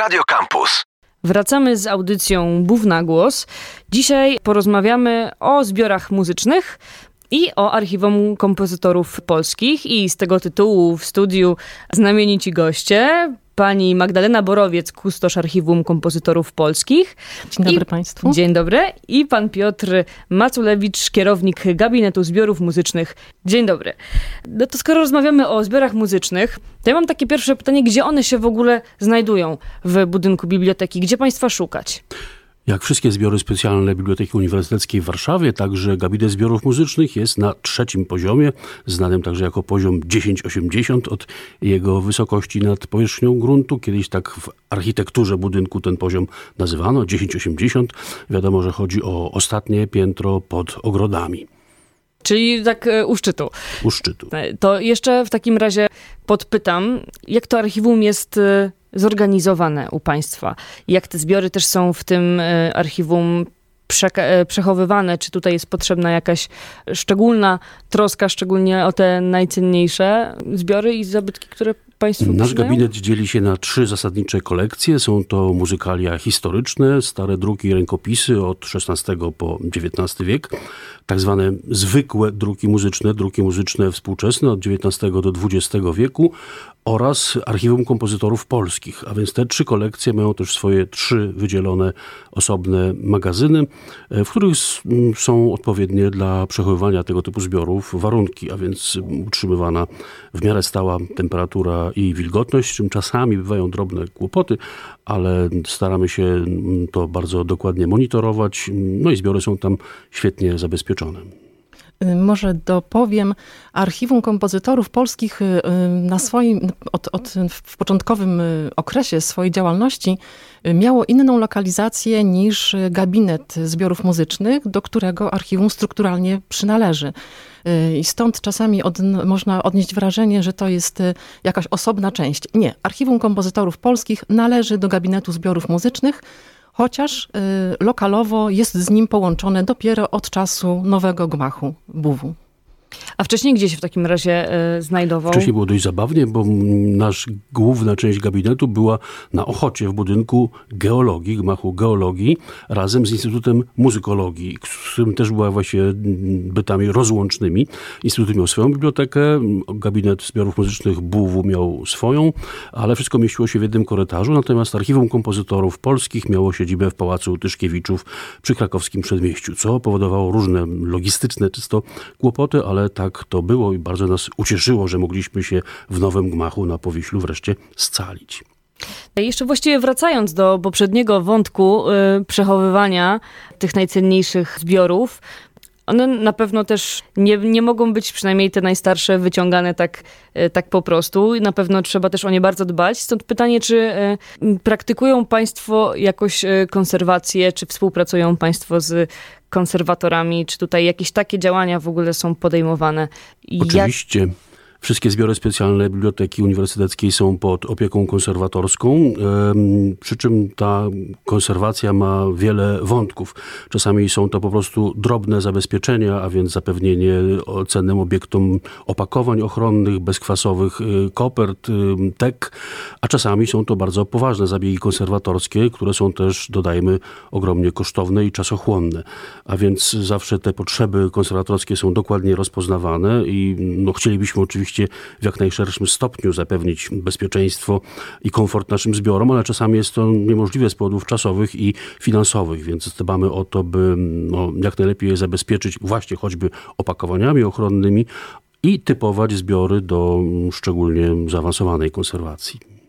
Radio Campus. Wracamy z audycją Bów na głos. Dzisiaj porozmawiamy o zbiorach muzycznych i o archiwum kompozytorów polskich i z tego tytułu w studiu znamienici goście pani Magdalena Borowiec, kustosz Archiwum Kompozytorów Polskich. Dzień dobry I, Państwu. Dzień dobry. I pan Piotr Maculewicz, kierownik Gabinetu Zbiorów Muzycznych. Dzień dobry. No to skoro rozmawiamy o zbiorach muzycznych, to ja mam takie pierwsze pytanie, gdzie one się w ogóle znajdują w budynku biblioteki? Gdzie państwa szukać? Jak wszystkie zbiory specjalne Biblioteki Uniwersyteckiej w Warszawie, także gabinet zbiorów muzycznych jest na trzecim poziomie, znanym także jako poziom 1080 od jego wysokości nad powierzchnią gruntu. Kiedyś tak w architekturze budynku ten poziom nazywano 1080. Wiadomo, że chodzi o ostatnie piętro pod ogrodami. Czyli tak e, u szczytu. U szczytu. E, To jeszcze w takim razie podpytam, jak to archiwum jest e, zorganizowane u państwa? Jak te zbiory też są w tym e, archiwum e, przechowywane? Czy tutaj jest potrzebna jakaś szczególna troska, szczególnie o te najcenniejsze zbiory i zabytki, które państwo Nasz gabinet dzieli się na trzy zasadnicze kolekcje. Są to muzykalia historyczne, stare druki i rękopisy od XVI po XIX wiek, tak zwane zwykłe druki muzyczne, druki muzyczne współczesne od XIX do XX wieku oraz Archiwum Kompozytorów Polskich. A więc te trzy kolekcje mają też swoje trzy wydzielone osobne magazyny, e, w których są odpowiednie dla przechowywania tego typu zbiorów warunki, a więc utrzymywana w miarę stała temperatura i wilgotność, z czym czasami bywają drobne kłopoty, ale staramy się m, to bardzo dokładnie monitorować. No i zbiory są tam świetnie zabezpieczone. Y, Może dopowiem, Archiwum Kompozytorów Polskich y, y, na swoim, od, od, w początkowym okresie swojej działalności miało inną lokalizację niż gabinet zbiorów muzycznych, do którego archiwum strukturalnie przynależy. I stąd czasami od, można odnieść wrażenie, że to jest jakaś osobna część. Nie, Archiwum Kompozytorów Polskich należy do gabinetu zbiorów muzycznych, chociaż y, lokalowo jest z nim połączone dopiero od czasu nowego gmachu BUW-u. A wcześniej gdzie się w takim razie e, znajdował? Wcześniej było dość zabawnie, bo nasz główna część gabinetu była na Ochocie w budynku geologii, gmachu geologii, razem z Instytutem Muzykologii, z którym też była właśnie bytami rozłącznymi. Instytut miał swoją bibliotekę, gabinet zbiorów muzycznych BUW miał swoją, ale wszystko mieściło się w jednym korytarzu, natomiast Archiwum Kompozytorów Polskich miało siedzibę w Pałacu Tyszkiewiczów przy krakowskim przedmieściu, co powodowało różne logistyczne czysto kłopoty, ale tak to było i bardzo nas ucieszyło, że mogliśmy się w nowym gmachu na Powiślu wreszcie scalić. Jeszcze właściwie wracając do poprzedniego wątku y, przechowywania tych najcenniejszych zbiorów, one na pewno też nie, nie mogą być, przynajmniej te najstarsze, wyciągane tak, y, tak po prostu. Na pewno trzeba też o nie bardzo dbać. Stąd pytanie, czy m, praktykują Państwo jakoś y, konserwację, czy współpracują Państwo z konserwatorami, czy tutaj jakieś takie działania w ogóle są podejmowane? I jak- Oczywiście wszystkie zbiory specjalne Biblioteki Uniwersyteckiej są pod opieką konserwatorską, przy czym ta konserwacja ma wiele wątków. Czasami są to po prostu drobne zabezpieczenia, a więc zapewnienie cennym obiektom opakowań ochronnych, bezkwasowych y, kopert, y, tek, a czasami są to bardzo poważne zabiegi konserwatorskie, które są też, dodajmy, ogromnie kosztowne i czasochłonne. A więc zawsze te potrzeby konserwatorskie są dokładnie rozpoznawane i no, chcielibyśmy oczywiście w jak najszerszym stopniu zapewnić bezpieczeństwo i komfort naszym zbiorom, ale czasami jest to niemożliwe z powodów czasowych i finansowych, więc dbamy o to, by no, jak najlepiej je zabezpieczyć właśnie choćby opakowaniami ochronnymi i typować zbiory do mm, szczególnie zaawansowanej konserwacji.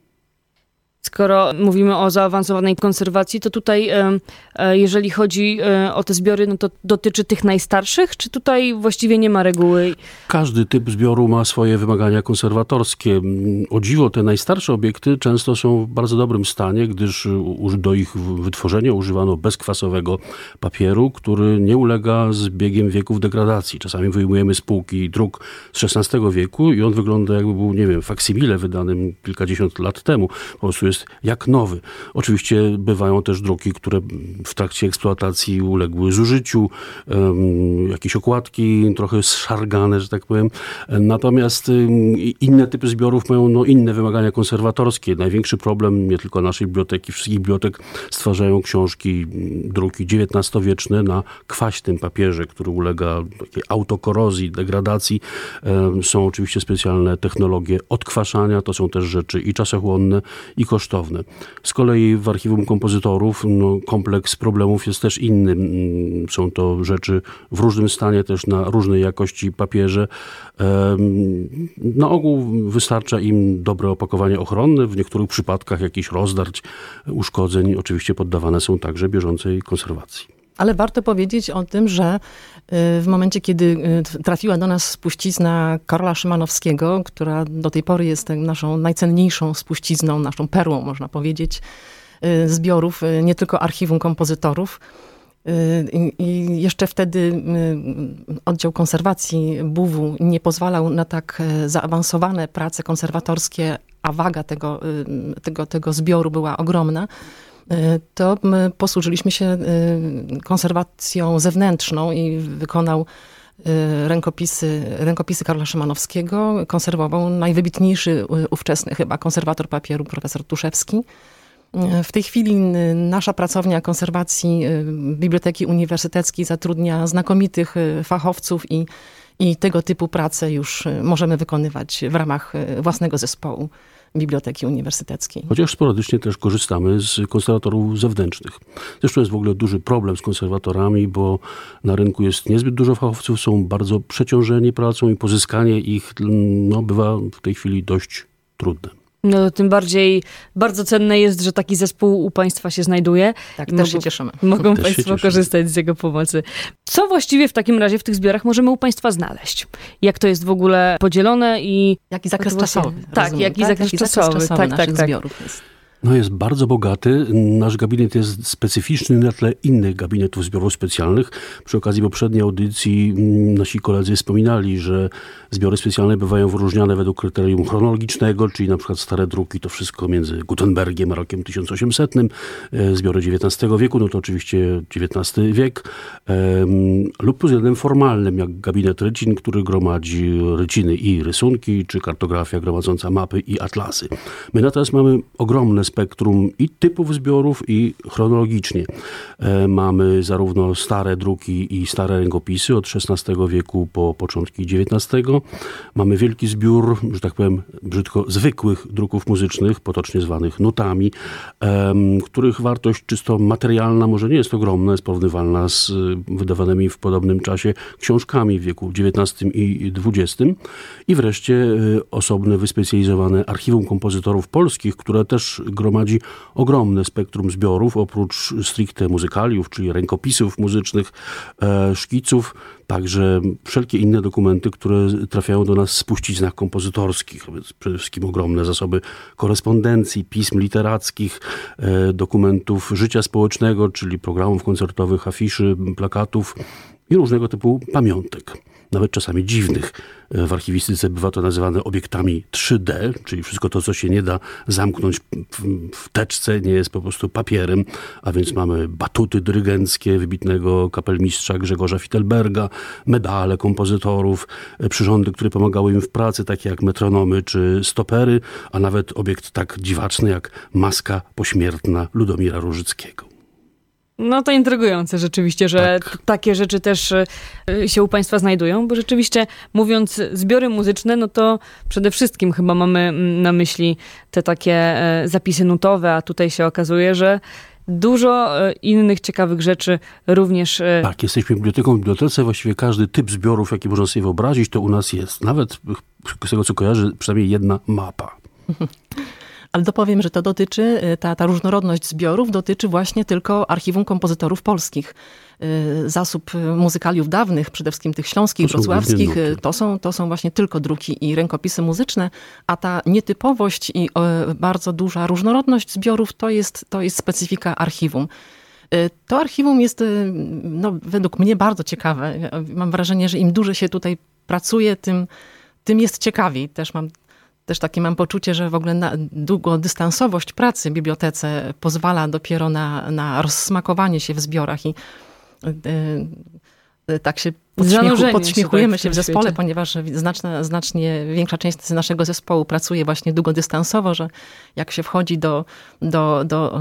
Skoro mówimy o zaawansowanej konserwacji, to tutaj, e, jeżeli chodzi e, o te zbiory, no to dotyczy tych najstarszych, czy tutaj właściwie nie ma reguły? Każdy typ zbioru ma swoje wymagania konserwatorskie. Mm, O dziwo, te najstarsze obiekty często są w bardzo dobrym stanie, gdyż do ich wytworzenia używano bezkwasowego papieru, który nie ulega z biegiem wieków degradacji. Czasami wyjmujemy z półki druk z XVI wieku i on wygląda jakby był, nie wiem, faksimile wydanym kilkadziesiąt lat temu. Po prostu jest jak nowy. Oczywiście bywają też druki, które w trakcie eksploatacji uległy zużyciu, jakieś okładki trochę zszargane, że tak powiem. Natomiast inne typy zbiorów mają no, inne wymagania konserwatorskie. Największy problem nie tylko naszej biblioteki, wszystkich bibliotek stwarzają książki, druki XIX-wieczne na kwaśnym papierze, który ulega takiej autokorozji, degradacji. Są oczywiście specjalne technologie odkwaszania, to są też rzeczy i czasochłonne, i kosztowne. Z kolei w archiwum kompozytorów no, kompleks problemów jest też inny. Mm, są to rzeczy w różnym stanie, też na różnej jakości papierze. Na ogół wystarcza im dobre opakowanie ochronne, w niektórych przypadkach jakiś rozdarć, uszkodzeń oczywiście poddawane są także bieżącej konserwacji. Ale warto powiedzieć o tym, że w momencie, kiedy y, trafiła do nas spuścizna Karola Szymanowskiego, która do tej pory jest naszą najcenniejszą spuścizną, naszą perłą, można powiedzieć, y, zbiorów, nie tylko archiwum kompozytorów, i jeszcze wtedy oddział konserwacji BUW nie pozwalał na tak zaawansowane prace konserwatorskie, a waga tego, tego, tego zbioru była ogromna. To my posłużyliśmy się konserwacją zewnętrzną i wykonał rękopisy, rękopisy Karola Szymanowskiego. Konserwował najwybitniejszy ówczesny chyba konserwator papieru, profesor Tuszewski. W tej chwili nasza pracownia konserwacji Biblioteki Uniwersyteckiej zatrudnia znakomitych fachowców i, i tego typu prace już możemy wykonywać w ramach własnego zespołu. Biblioteki Uniwersyteckiej. Chociaż sporadycznie też korzystamy z konserwatorów zewnętrznych. Zresztą jest w ogóle duży problem z konserwatorami, bo na rynku jest niezbyt dużo fachowców, są bardzo przeciążeni pracą i pozyskanie ich no, bywa w tej chwili dość trudne. No tym bardziej bardzo cenne jest, że taki zespół u Państwa się znajduje. Tak, też mogą, się cieszymy. Mogą też Państwo korzystać z jego pomocy. Co właściwie w takim razie w tych zbiorach możemy u Państwa znaleźć? Jak to jest w ogóle podzielone i... Jaki zakres czasowy. Tak, rozumiem, jaki tak? zakres jaki czasowy. Zakres czasowy tak, tak, tak. zbiorów jest. No jest bardzo bogaty. Nasz gabinet jest specyficzny na tle innych gabinetów zbiorów specjalnych. Przy okazji poprzedniej audycji mm, nasi koledzy wspominali, że zbiory specjalne bywają wyróżniane według kryterium chronologicznego, czyli na przykład stare druki to wszystko między Gutenbergiem a rokiem 1800, e, zbiory XIX wieku, no to oczywiście XIX wiek, lub pod względem formalnym, jak gabinet rycin, który gromadzi ryciny i rysunki, czy kartografia gromadząca mapy i atlasy. My natomiast mamy ogromne spektrum i typów zbiorów, i chronologicznie. E, mamy zarówno stare druki i stare rękopisy od XVI wieku po początki XIX. Mamy wielki zbiór, że tak powiem, brzydko zwykłych druków muzycznych, potocznie zwanych nutami, których wartość czysto materialna może nie jest ogromna, jest porównywalna z e, wydawanymi w podobnym czasie książkami w wieku XIX i XX. I wreszcie e, osobne, wyspecjalizowane archiwum kompozytorów polskich, które też gromadzi ogromne spektrum zbiorów, oprócz stricte muzykaliów, czyli rękopisów muzycznych, e, szkiców, także wszelkie inne dokumenty, które trafiają do nas w spuściznach kompozytorskich, przede wszystkim ogromne zasoby korespondencji, pism literackich, e, dokumentów życia społecznego, czyli programów koncertowych, afiszy, plakatów i różnego typu pamiątek nawet czasami dziwnych. E, w archiwistyce bywa to nazywane obiektami 3D, czyli wszystko to, co się nie da zamknąć w teczce, nie jest po prostu papierem, a więc mamy batuty dyrygenckie wybitnego kapelmistrza Grzegorza Fittelberga, medale kompozytorów, e, przyrządy, które pomagały im w pracy, takie jak metronomy czy stopery, a nawet obiekt tak dziwaczny jak maska pośmiertna Ludomira Różyckiego. No to intrygujące rzeczywiście, że tak. takie rzeczy też e, się u Państwa znajdują, bo rzeczywiście mówiąc zbiory muzyczne, no to przede wszystkim chyba mamy mm, na myśli te takie e, zapisy nutowe, a tutaj się okazuje, że dużo e, innych ciekawych rzeczy również. Tak, jesteśmy biblioteką w bibliotece, właściwie każdy typ zbiorów, jaki można sobie wyobrazić, to u nas jest. Nawet z tego co kojarzę, przynajmniej jedna mapa. Ale dopowiem, że to dotyczy, y, ta, ta różnorodność zbiorów dotyczy właśnie tylko archiwum kompozytorów polskich. Y, zasób muzykaliów dawnych, przede wszystkim tych śląskich, to wrocławskich, y, to są, to są właśnie tylko druki i rękopisy muzyczne, a ta nietypowość i bardzo duża różnorodność zbiorów to jest, to jest specyfika archiwum. To archiwum jest no, według mnie bardzo ciekawe. Mam wrażenie, że im dłużej się tutaj pracuje, tym, tym jest ciekawiej. Też mam też takie mam poczucie, że w ogóle na, długodystansowość pracy w bibliotece pozwala dopiero na, na rozsmakowanie się w zbiorach i y, y, tak się podśmiechu, podśmiechujemy się, tak się w zespole, ponieważ znaczna, znacznie większa część naszego zespołu pracuje właśnie długodystansowo, że jak się wchodzi do, do, do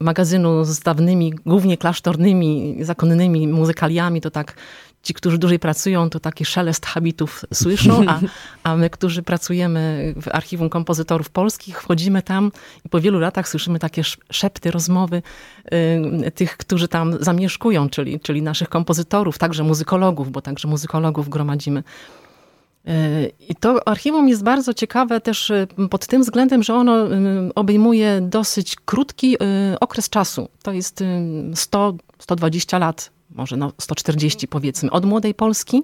magazynu z dawnymi, głównie klasztornymi, zakonnymi muzykaliami, to tak ci, którzy dłużej pracują, to taki szelest habitów słyszą, a, a my, którzy pracujemy w Archiwum Kompozytorów Polskich, wchodzimy tam i po wielu latach słyszymy takie szepty, rozmowy y, tych, którzy tam zamieszkują, czyli, czyli naszych kompozytorów, także muzykologów, bo także muzykologów gromadzimy. Y, I to archiwum jest bardzo ciekawe też y, pod tym względem, że ono y, obejmuje dosyć krótki okres czasu. To jest 100-120 lat może no 140 powiedzmy, od Młodej Polski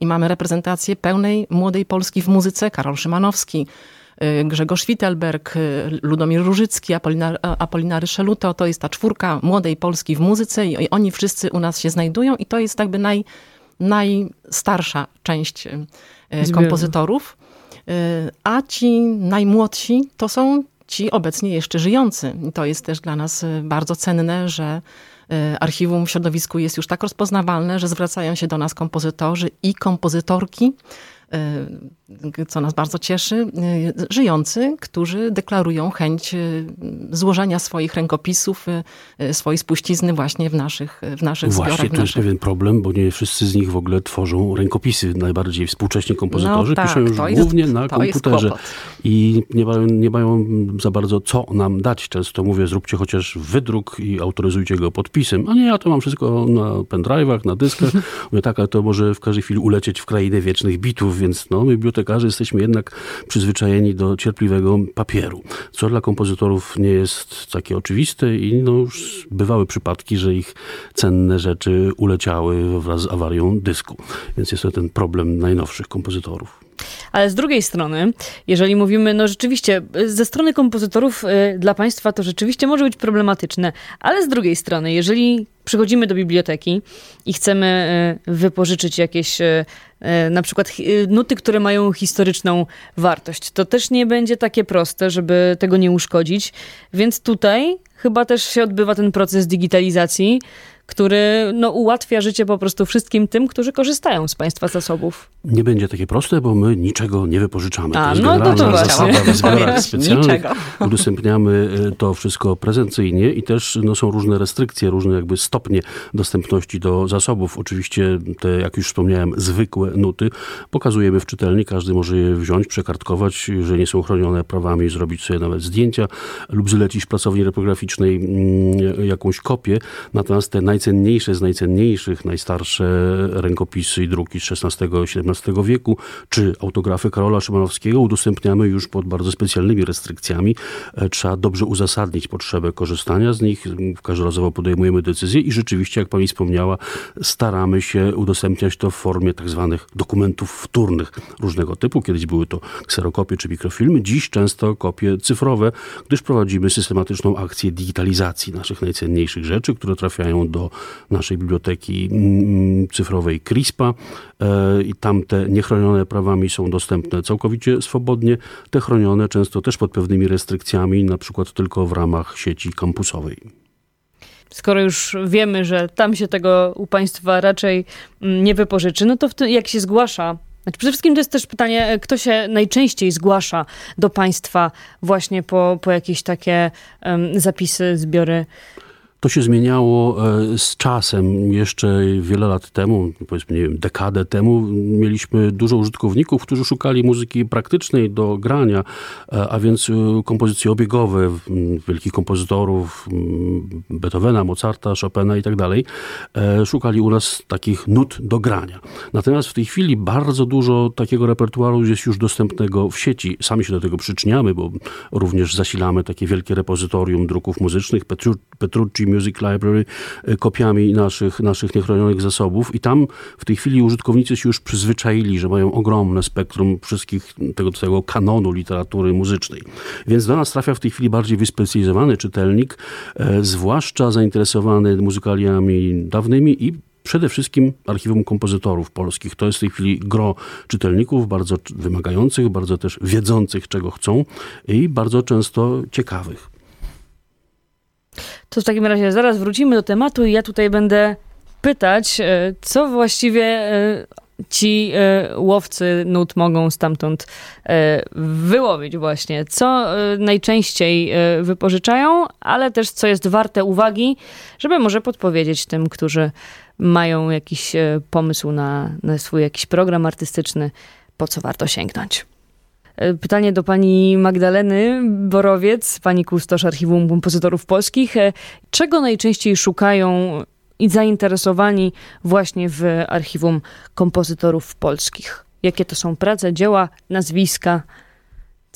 i mamy reprezentację pełnej Młodej Polski w muzyce. Karol Szymanowski, y, Grzegorz Wittelberg, y, Ludomir Różycki, Apolinar, Apolinary Szeluto. To jest ta czwórka Młodej Polski w muzyce i oni wszyscy u nas się znajdują i to jest jakby naj, najstarsza część y, kompozytorów. A ci najmłodsi to są ci obecnie jeszcze żyjący. I to jest też dla nas bardzo cenne, że archiwum w środowisku jest już tak rozpoznawalne, że zwracają się do nas kompozytorzy i kompozytorki. E, co nas bardzo cieszy, e, żyjący, którzy deklarują chęć e, złożenia swoich rękopisów, swojej spuścizny właśnie w naszych, w naszych właśnie, zbiorach. Właśnie, to jest pewien problem, bo nie wszyscy z nich w ogóle tworzą rękopisy. Najbardziej współcześni kompozytorzy no tak, piszą już głównie jest, na komputerze i nie mają, nie mają za bardzo co nam dać. Często mówię, zróbcie chociaż wydruk i autoryzujcie go podpisem. A nie, ja to mam wszystko na pendrive'ach, na dyskach. Mówię, tak, ale to może w każdej chwili ulecieć w krainę wiecznych bitów, więc no, my bibliotekarze jesteśmy jednak przyzwyczajeni do cierpliwego papieru, co dla kompozytorów nie jest takie oczywiste i no, już bywały przypadki, że ich cenne rzeczy uleciały wraz z awarią dysku. Więc jest to ten problem najnowszych kompozytorów. Ale z drugiej strony, jeżeli mówimy, no rzeczywiście, ze strony kompozytorów y, dla państwa to rzeczywiście może być problematyczne, ale z drugiej strony, jeżeli przychodzimy do biblioteki i chcemy y, wypożyczyć jakieś y, na przykład nuty, które mają historyczną wartość, to też nie będzie takie proste, żeby tego nie uszkodzić. Więc tutaj chyba też się odbywa ten proces digitalizacji, który no, ułatwia życie po prostu wszystkim tym, którzy korzystają z państwa zasobów. Nie będzie takie proste, bo my niczego nie wypożyczamy. A, to no to, to właśnie. Specjalnych udostępniamy e, to wszystko prezencyjnie i też no, są różne restrykcje, różne jakby stopnie dostępności do zasobów. Oczywiście te, jak już wspomniałem, zwykłe nuty pokazujemy w czytelni. Każdy może je wziąć, przekartkować, że nie są chronione prawami, zrobić sobie nawet zdjęcia lub zlecić pracowni reprograficznej mm, jakąś kopię. Natomiast te naj najcenniejsze z najcenniejszych, najstarsze rękopisy i druki z XVI-XVII wieku, czy autografy Karola Szymanowskiego udostępniamy już pod bardzo specjalnymi restrykcjami. E, trzeba dobrze uzasadnić potrzebę korzystania z nich. Każdorazowo podejmujemy decyzję i rzeczywiście, jak pani wspomniała, staramy się udostępniać to w formie tak zwanych dokumentów wtórnych różnego typu. Kiedyś były to kserokopie czy mikrofilmy, dziś często kopie cyfrowe, gdyż prowadzimy systematyczną akcję digitalizacji naszych najcenniejszych rzeczy, które trafiają do naszej biblioteki mm, cyfrowej CRISPA e, i tam te niechronione prawami są dostępne całkowicie swobodnie. Te chronione często też pod pewnymi restrykcjami, na przykład tylko w ramach sieci kampusowej skoro już wiemy, że tam się tego u państwa raczej mm, nie wypożyczy, no to tym, jak się zgłasza znaczy przede wszystkim to jest też pytanie, kto się najczęściej zgłasza do państwa właśnie po, po jakieś takie um, zapisy, zbiory to się zmieniało e, z czasem. Jeszcze wiele lat temu, powiedzmy, nie wiem, dekadę temu, mieliśmy dużo użytkowników, którzy szukali muzyki praktycznej do grania, e, a więc e, kompozycje obiegowe wielkich kompozytorów, Beethovena, Mozarta, Chopina i tak dalej. Szukali u nas takich nut do grania. Natomiast w tej chwili bardzo dużo takiego repertuaru jest już dostępnego w sieci. Sami się do tego przyczyniamy, bo również zasilamy takie wielkie repozytorium druków muzycznych, Petrucci Music Library e, kopiami naszych, naszych niechronionych zasobów i tam w tej chwili użytkownicy się już przyzwyczaili, że mają ogromne spektrum wszystkich tego, tego kanonu literatury muzycznej. Więc do nas trafia w tej chwili bardziej wyspecjalizowany czytelnik, e, zwłaszcza zainteresowany muzykaliami dawnymi i przede wszystkim archiwum kompozytorów polskich. To jest w tej chwili gro czytelników, bardzo wymagających, bardzo też wiedzących, czego chcą i bardzo często ciekawych. To w takim razie zaraz wrócimy do tematu i ja tutaj będę pytać, e, co właściwie e, ci e, łowcy nut mogą stamtąd wyłowić właśnie. Co najczęściej wypożyczają, ale też co jest warte uwagi, żeby może podpowiedzieć tym, którzy mają jakiś pomysł na, na swój jakiś program artystyczny, po co warto sięgnąć. Pytanie do pani Magdaleny Borowiec, pani kustosz Archiwum Kompozytorów Polskich. Czego najczęściej szukają i zainteresowani właśnie w archiwum kompozytorów polskich. Jakie to są prace, dzieła, nazwiska?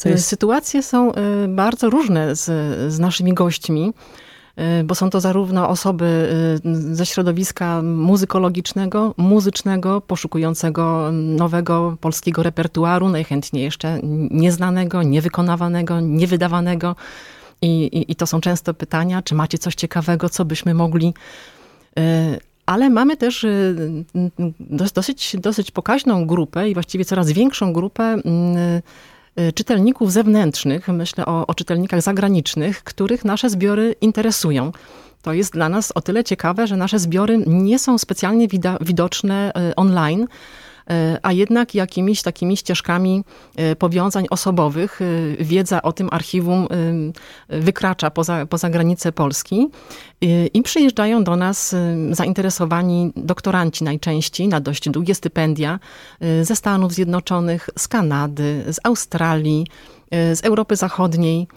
Jest... Sytuacje są bardzo różne z, z naszymi gośćmi bo są to zarówno osoby y, ze środowiska muzykologicznego, muzycznego, poszukującego nowego polskiego repertuaru, najchętniej jeszcze nieznanego, niewykonawanego, niewydawanego. I, i, I to są często pytania, czy macie coś ciekawego, co byśmy mogli E, ale mamy też dosyć, dosyć pokaźną grupę i właściwie coraz większą grupę czytelników zewnętrznych, myślę o, o czytelnikach zagranicznych, których nasze zbiory interesują. To jest dla nas o tyle ciekawe, że nasze zbiory nie są specjalnie widoczne online, E, a jednak jakimiś takimi ścieżkami e, powiązań osobowych e, wiedza o tym archiwum wykracza poza, poza granice Polski. I przyjeżdżają do nas zainteresowani doktoranci najczęściej na dość długie stypendia ze Stanów Zjednoczonych, z Kanady, z Australii, z Europy Zachodniej.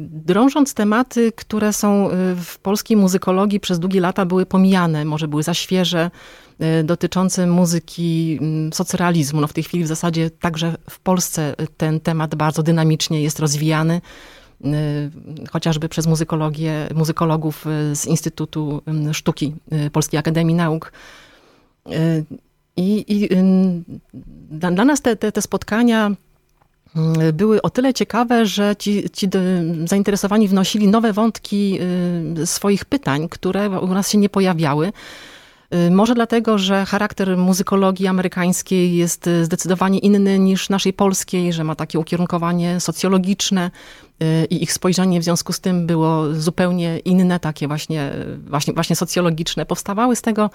Drążąc tematy, które są w polskiej muzykologii przez długie lata były pomijane, może były za świeże, E, dotyczący muzyki mm, socrealizmu. No w tej chwili w zasadzie także w Polsce ten temat bardzo dynamicznie jest rozwijany e, chociażby przez muzykologię, muzykologów e, z Instytutu mm, Sztuki Polskiej Akademii Nauk. I, i dla, dla, nas te, te, te spotkania mm, były o tyle ciekawe, że ci, ci zainteresowani wnosili nowe wątki swoich pytań, które u nas się nie pojawiały. Y, może dlatego, że charakter muzykologii amerykańskiej jest y, zdecydowanie inny niż naszej polskiej, że ma takie ukierunkowanie socjologiczne y, i ich spojrzenie w związku z tym było zupełnie inne, takie właśnie, właśnie, właśnie socjologiczne. Powstawały z tego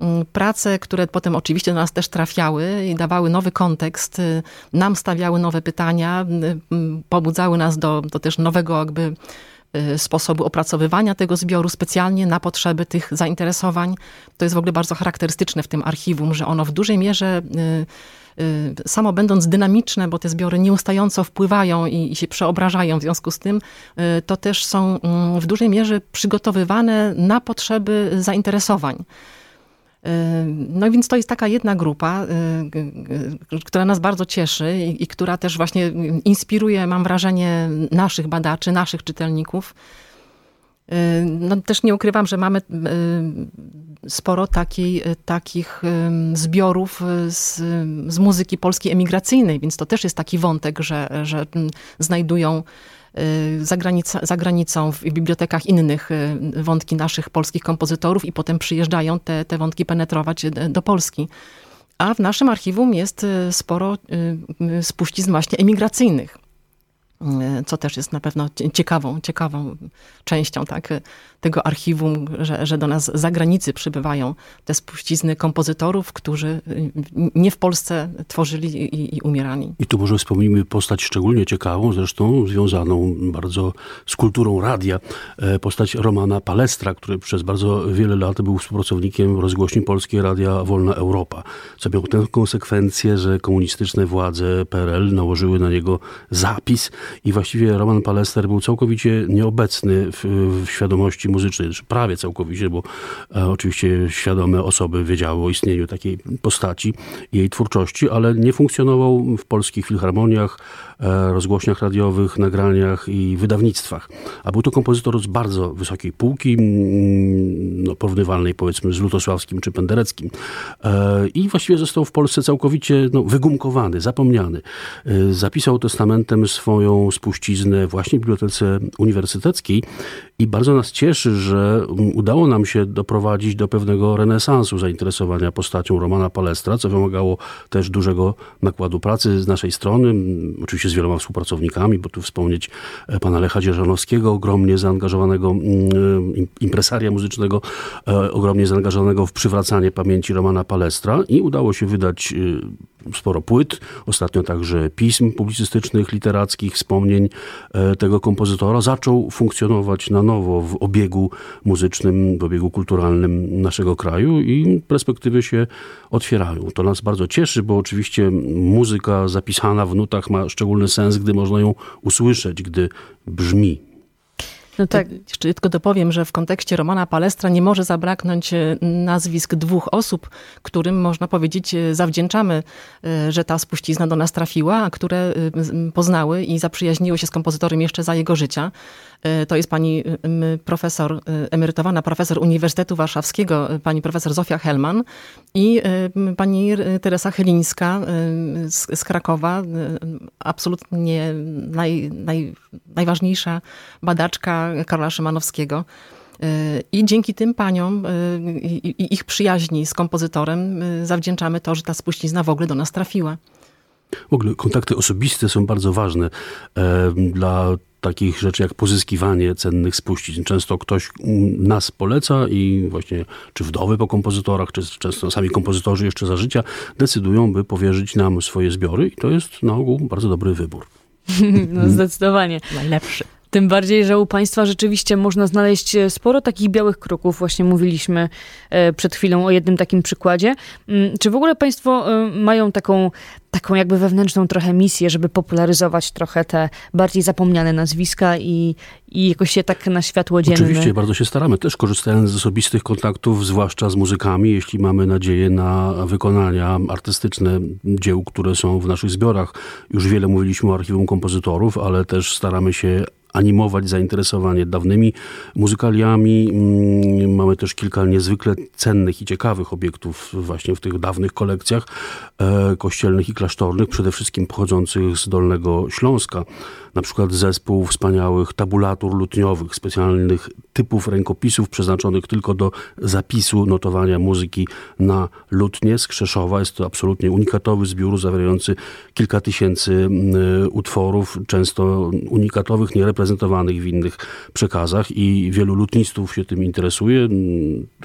mm, prace, które potem oczywiście do nas też trafiały i dawały nowy kontekst, nam stawiały nowe pytania, pobudzały nas do, do też nowego jakby Y, sposobu opracowywania tego zbioru specjalnie na potrzeby tych zainteresowań. To jest w ogóle bardzo charakterystyczne w tym archiwum, że ono w dużej mierze y, y, samo będąc dynamiczne, bo te zbiory nieustająco wpływają i, i, się przeobrażają w związku z tym, to też są mm, w dużej mierze przygotowywane na potrzeby zainteresowań. No więc to jest taka jedna grupa, y, która nas bardzo cieszy i, i, która też właśnie inspiruje, mam wrażenie, naszych badaczy, naszych czytelników. Y, no też nie ukrywam, że mamy y, sporo takiej, takich zbiorów z, z muzyki polskiej emigracyjnej, więc to też jest taki wątek, że, że znajdują Y, za, granica, za granicą, w bibliotekach innych y, wątki naszych polskich kompozytorów i potem przyjeżdżają te, te wątki penetrować y, do Polski. A w naszym archiwum jest sporo spuścizn właśnie emigracyjnych. E, co też jest na pewno ciekawą, ciekawą częścią tak, tego archiwum, że, że do nas z zagranicy przybywają te spuścizny kompozytorów, którzy nie w Polsce tworzyli i, i umierali. I tu może wspomnimy postać szczególnie ciekawą, zresztą związaną bardzo z kulturą radia, e, postać Romana Palestra, który przez bardzo wiele lat był współpracownikiem rozgłośni Polskiej Radia Wolna Europa, co miało tę konsekwencję, że komunistyczne władze PRL nałożyły na niego zapis, i właściwie Roman Palester był całkowicie nieobecny w, w świadomości muzycznej, znaczy prawie całkowicie, bo e, oczywiście świadome osoby wiedziały o istnieniu takiej postaci jej twórczości, ale nie funkcjonował w polskich filharmoniach, e, rozgłośniach radiowych, nagraniach i wydawnictwach. A był to kompozytor z bardzo wysokiej półki, mm, no, porównywalnej powiedzmy z Lutosławskim czy Pendereckim. E, I właściwie został w Polsce całkowicie no, wygumkowany, zapomniany. E, zapisał testamentem swoją spuściznę właśnie w Bibliotece Uniwersyteckiej I bardzo nas cieszy, że udało nam się doprowadzić do pewnego renesansu zainteresowania postacią Romana Palestra, co wymagało też dużego nakładu pracy z naszej strony, oczywiście z wieloma współpracownikami, bo tu wspomnieć e, pana Lecha Dzierżanowskiego, ogromnie zaangażowanego impresaria muzycznego, e, ogromnie zaangażowanego w przywracanie pamięci Romana Palestra i udało się wydać sporo płyt, ostatnio także pism publicystycznych, literackich, wspomnień e, tego kompozytora. Zaczął funkcjonować na nowo w obiegu muzycznym, w obiegu kulturalnym naszego kraju i perspektywy się otwierają. To nas bardzo cieszy, bo oczywiście muzyka zapisana w nutach ma szczególny sens, gdy można ją usłyszeć, gdy brzmi. No tak. Jeszcze tylko dopowiem, że w kontekście Romana Palestra nie może zabraknąć e, nazwisk dwóch osób, którym można powiedzieć e, zawdzięczamy, e, że ta spuścizna do nas trafiła, a które poznały i zaprzyjaźniły się z kompozytorem jeszcze za jego życia. To jest pani profesor, emerytowana profesor Uniwersytetu Warszawskiego, pani profesor Zofia Helman i pani Teresa Chylińska z, z Krakowa, absolutnie naj, naj, najważniejsza badaczka Karola Szymanowskiego. I dzięki tym paniom i ich przyjaźni z kompozytorem zawdzięczamy to, że ta spuścizna w ogóle do nas trafiła. W ogóle kontakty osobiste są bardzo ważne dla takich rzeczy jak pozyskiwanie cennych spuścizn. Często ktoś nas poleca i właśnie czy wdowy po kompozytorach, czy często sami kompozytorzy jeszcze za życia decydują, by powierzyć nam swoje zbiory i to jest na ogół bardzo dobry wybór. No zdecydowanie. Najlepszy. Tym bardziej, że u Państwa rzeczywiście można znaleźć e, sporo takich białych kruków. Właśnie mówiliśmy e, przed chwilą o jednym takim przykładzie. Mm, czy w ogóle Państwo e, mają taką, taką jakby wewnętrzną trochę misję, żeby popularyzować trochę te bardziej zapomniane nazwiska i, i jakoś się tak na światło dzienne? Oczywiście, bardzo się staramy. Też korzystając z osobistych kontaktów, zwłaszcza z muzykami, jeśli mamy nadzieję na wykonania artystyczne dzieł, które są w naszych zbiorach. Już wiele mówiliśmy o archiwum kompozytorów, ale też staramy się animować zainteresowanie dawnymi muzykaliami. Mm, mamy też kilka niezwykle cennych i ciekawych obiektów właśnie w tych dawnych kolekcjach e, kościelnych i klasztornych, przede wszystkim pochodzących z Dolnego Śląska. Na przykład zespół wspaniałych tabulatur lutniowych, specjalnych typów rękopisów przeznaczonych tylko do zapisu, notowania muzyki na lutnie z Krzeszowa. Jest to absolutnie unikatowy zbiór zawierający kilka tysięcy mm, utworów, często unikatowych, niereprezentatywnych prezentowanych w innych przekazach i wielu lutnistów się tym interesuje.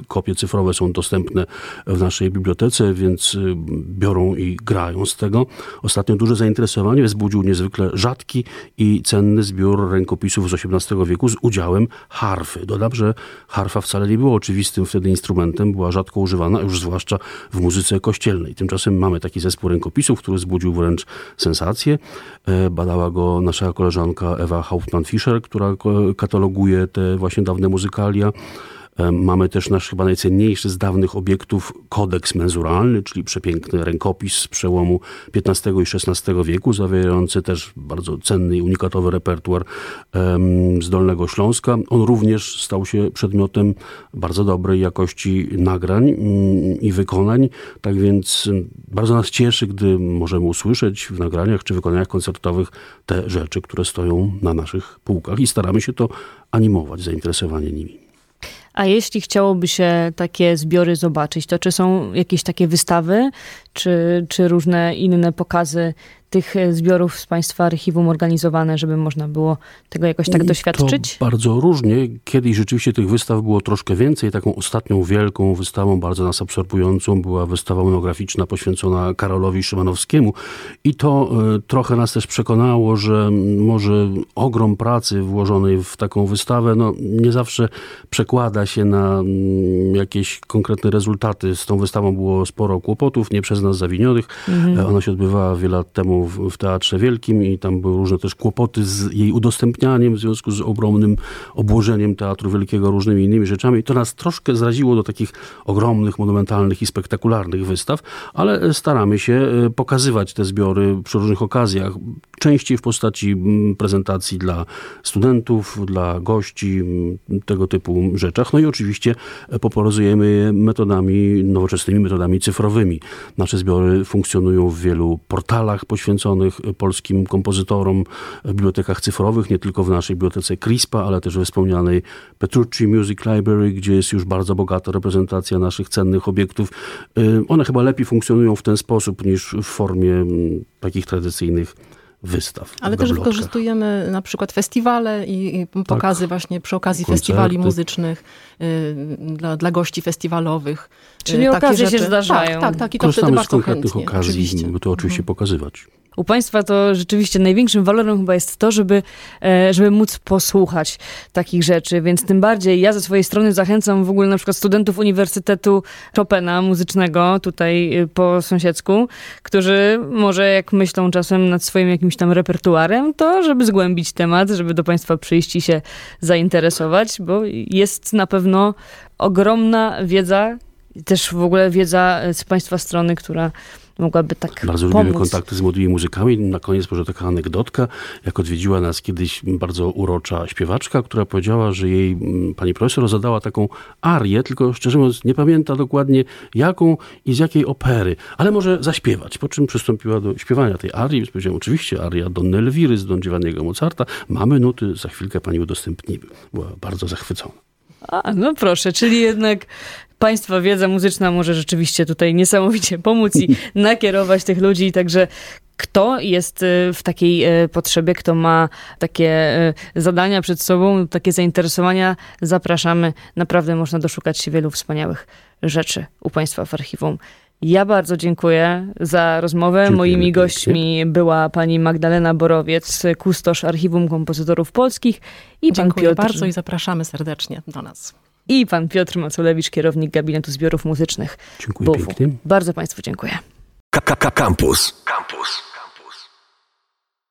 Kopie cyfrowe są dostępne w naszej bibliotece, więc y, biorą i grają z tego. Ostatnio duże zainteresowanie wzbudził niezwykle rzadki i cenny zbiór rękopisów z XVIII wieku z udziałem harfy. Dodam, że harfa wcale nie była oczywistym wtedy instrumentem, była rzadko używana, już zwłaszcza w muzyce kościelnej. Tymczasem mamy taki zespół rękopisów, który wzbudził wręcz sensację. E, badała go nasza koleżanka Ewa Hauptmann Fischer, która kataloguje te właśnie dawne muzykalia. Mamy też nasz chyba najcenniejszy z dawnych obiektów kodeks menzuralny, czyli przepiękny rękopis z przełomu XV i XVI wieku, zawierający też bardzo cenny i unikatowy repertuar z Dolnego Śląska. On również stał się przedmiotem bardzo dobrej jakości nagrań mm, i wykonań, tak więc bardzo nas cieszy, gdy możemy usłyszeć w nagraniach czy wykonaniach koncertowych te rzeczy, które stoją na naszych półkach i staramy się to animować, zainteresowanie nimi. A jeśli chciałoby się takie zbiory zobaczyć, to czy są jakieś takie wystawy, czy, czy różne inne pokazy tych e, zbiorów z Państwa archiwum organizowane, żeby można było tego jakoś tak doświadczyć? To bardzo różnie. Kiedyś rzeczywiście tych wystaw było troszkę więcej. Taką ostatnią wielką wystawą, bardzo nas absorbującą, była wystawa monograficzna poświęcona Karolowi Szymanowskiemu. I to y, trochę nas też przekonało, że może ogrom pracy włożonej w taką wystawę, no, nie zawsze przekłada się na y, jakieś konkretne rezultaty. Z tą wystawą było sporo kłopotów, nie przez nas zawinionych. Mhm. Ona się odbywała wiele lat temu w, w Teatrze Wielkim i tam były różne też kłopoty z jej udostępnianiem w związku z ogromnym obłożeniem Teatru Wielkiego różnymi innymi rzeczami. To nas troszkę zraziło do takich ogromnych, monumentalnych i spektakularnych wystaw, ale staramy się e, pokazywać te zbiory przy różnych okazjach. Częściej w postaci prezentacji dla studentów, dla gości, tego typu rzeczach. No i oczywiście popularyzujemy je metodami, nowoczesnymi metodami cyfrowymi. Nasze zbiory funkcjonują w wielu portalach poświęconych polskim kompozytorom, w bibliotekach cyfrowych, nie tylko w naszej bibliotece CRISPA, ale też we wspomnianej Petrucci Music Library, gdzie jest już bardzo bogata reprezentacja naszych cennych obiektów. One chyba lepiej funkcjonują w ten sposób niż w formie mm, takich tradycyjnych wystaw. Ale też wykorzystujemy na przykład festiwale i, i pokazy tak. właśnie przy okazji Koncerty. festiwali muzycznych y, dla, dla gości festiwalowych. Czyli y, okazje rzeczy. się zdarzają. Tak, tak, tak. I to wtedy bardzo z konkretnych chętnie, okazji, oczywiście. by to oczywiście mhm. pokazywać. U Państwa to rzeczywiście największym walorem chyba jest to, żeby, e, żeby móc posłuchać takich rzeczy, więc tym bardziej ja ze swojej strony zachęcam w ogóle na przykład studentów Uniwersytetu Chopina muzycznego tutaj e, po sąsiedzku, którzy może jak myślą czasem nad swoim jakimś tam repertuarem, to żeby zgłębić temat, żeby do Państwa przyjść i się zainteresować, bo jest na pewno ogromna wiedza, też w ogóle wiedza z Państwa strony, która mogłaby tak Bardzo pomóc. lubimy kontakty z młodymi muzykami. Na koniec może taka anegdotka. Jak odwiedziła nas kiedyś bardzo urocza śpiewaczka, która powiedziała, że jej mm, pani profesor zadała taką arię, tylko szczerze mówiąc nie pamięta dokładnie jaką i z jakiej opery, ale może zaśpiewać. Po czym przystąpiła do śpiewania tej arii. Powiedziałem, oczywiście aria Donny Elwiry z Don Giovanniego Mozarta. Mamy nuty, za chwilkę pani udostępnimy. Była bardzo zachwycona. A, no proszę, czyli jednak Państwa wiedza muzyczna może rzeczywiście tutaj niesamowicie pomóc i nakierować tych ludzi. Także kto jest y, w takiej y, potrzebie, kto ma takie y, zadania przed sobą, takie zainteresowania, zapraszamy. Naprawdę można doszukać się wielu wspaniałych rzeczy u Państwa w archiwum. Ja bardzo dziękuję za rozmowę. Dziękujemy Moimi pięknie. gośćmi była pani Magdalena Borowiec, kustosz Archiwum Kompozytorów Polskich i Dziękuję pan Piotr. bardzo i zapraszamy serdecznie do nas i pan Piotr Maculewicz, kierownik Gabinetu Zbiorów Muzycznych. Dziękuję pięknie. Bardzo Państwu dziękuję. Campus. Campus.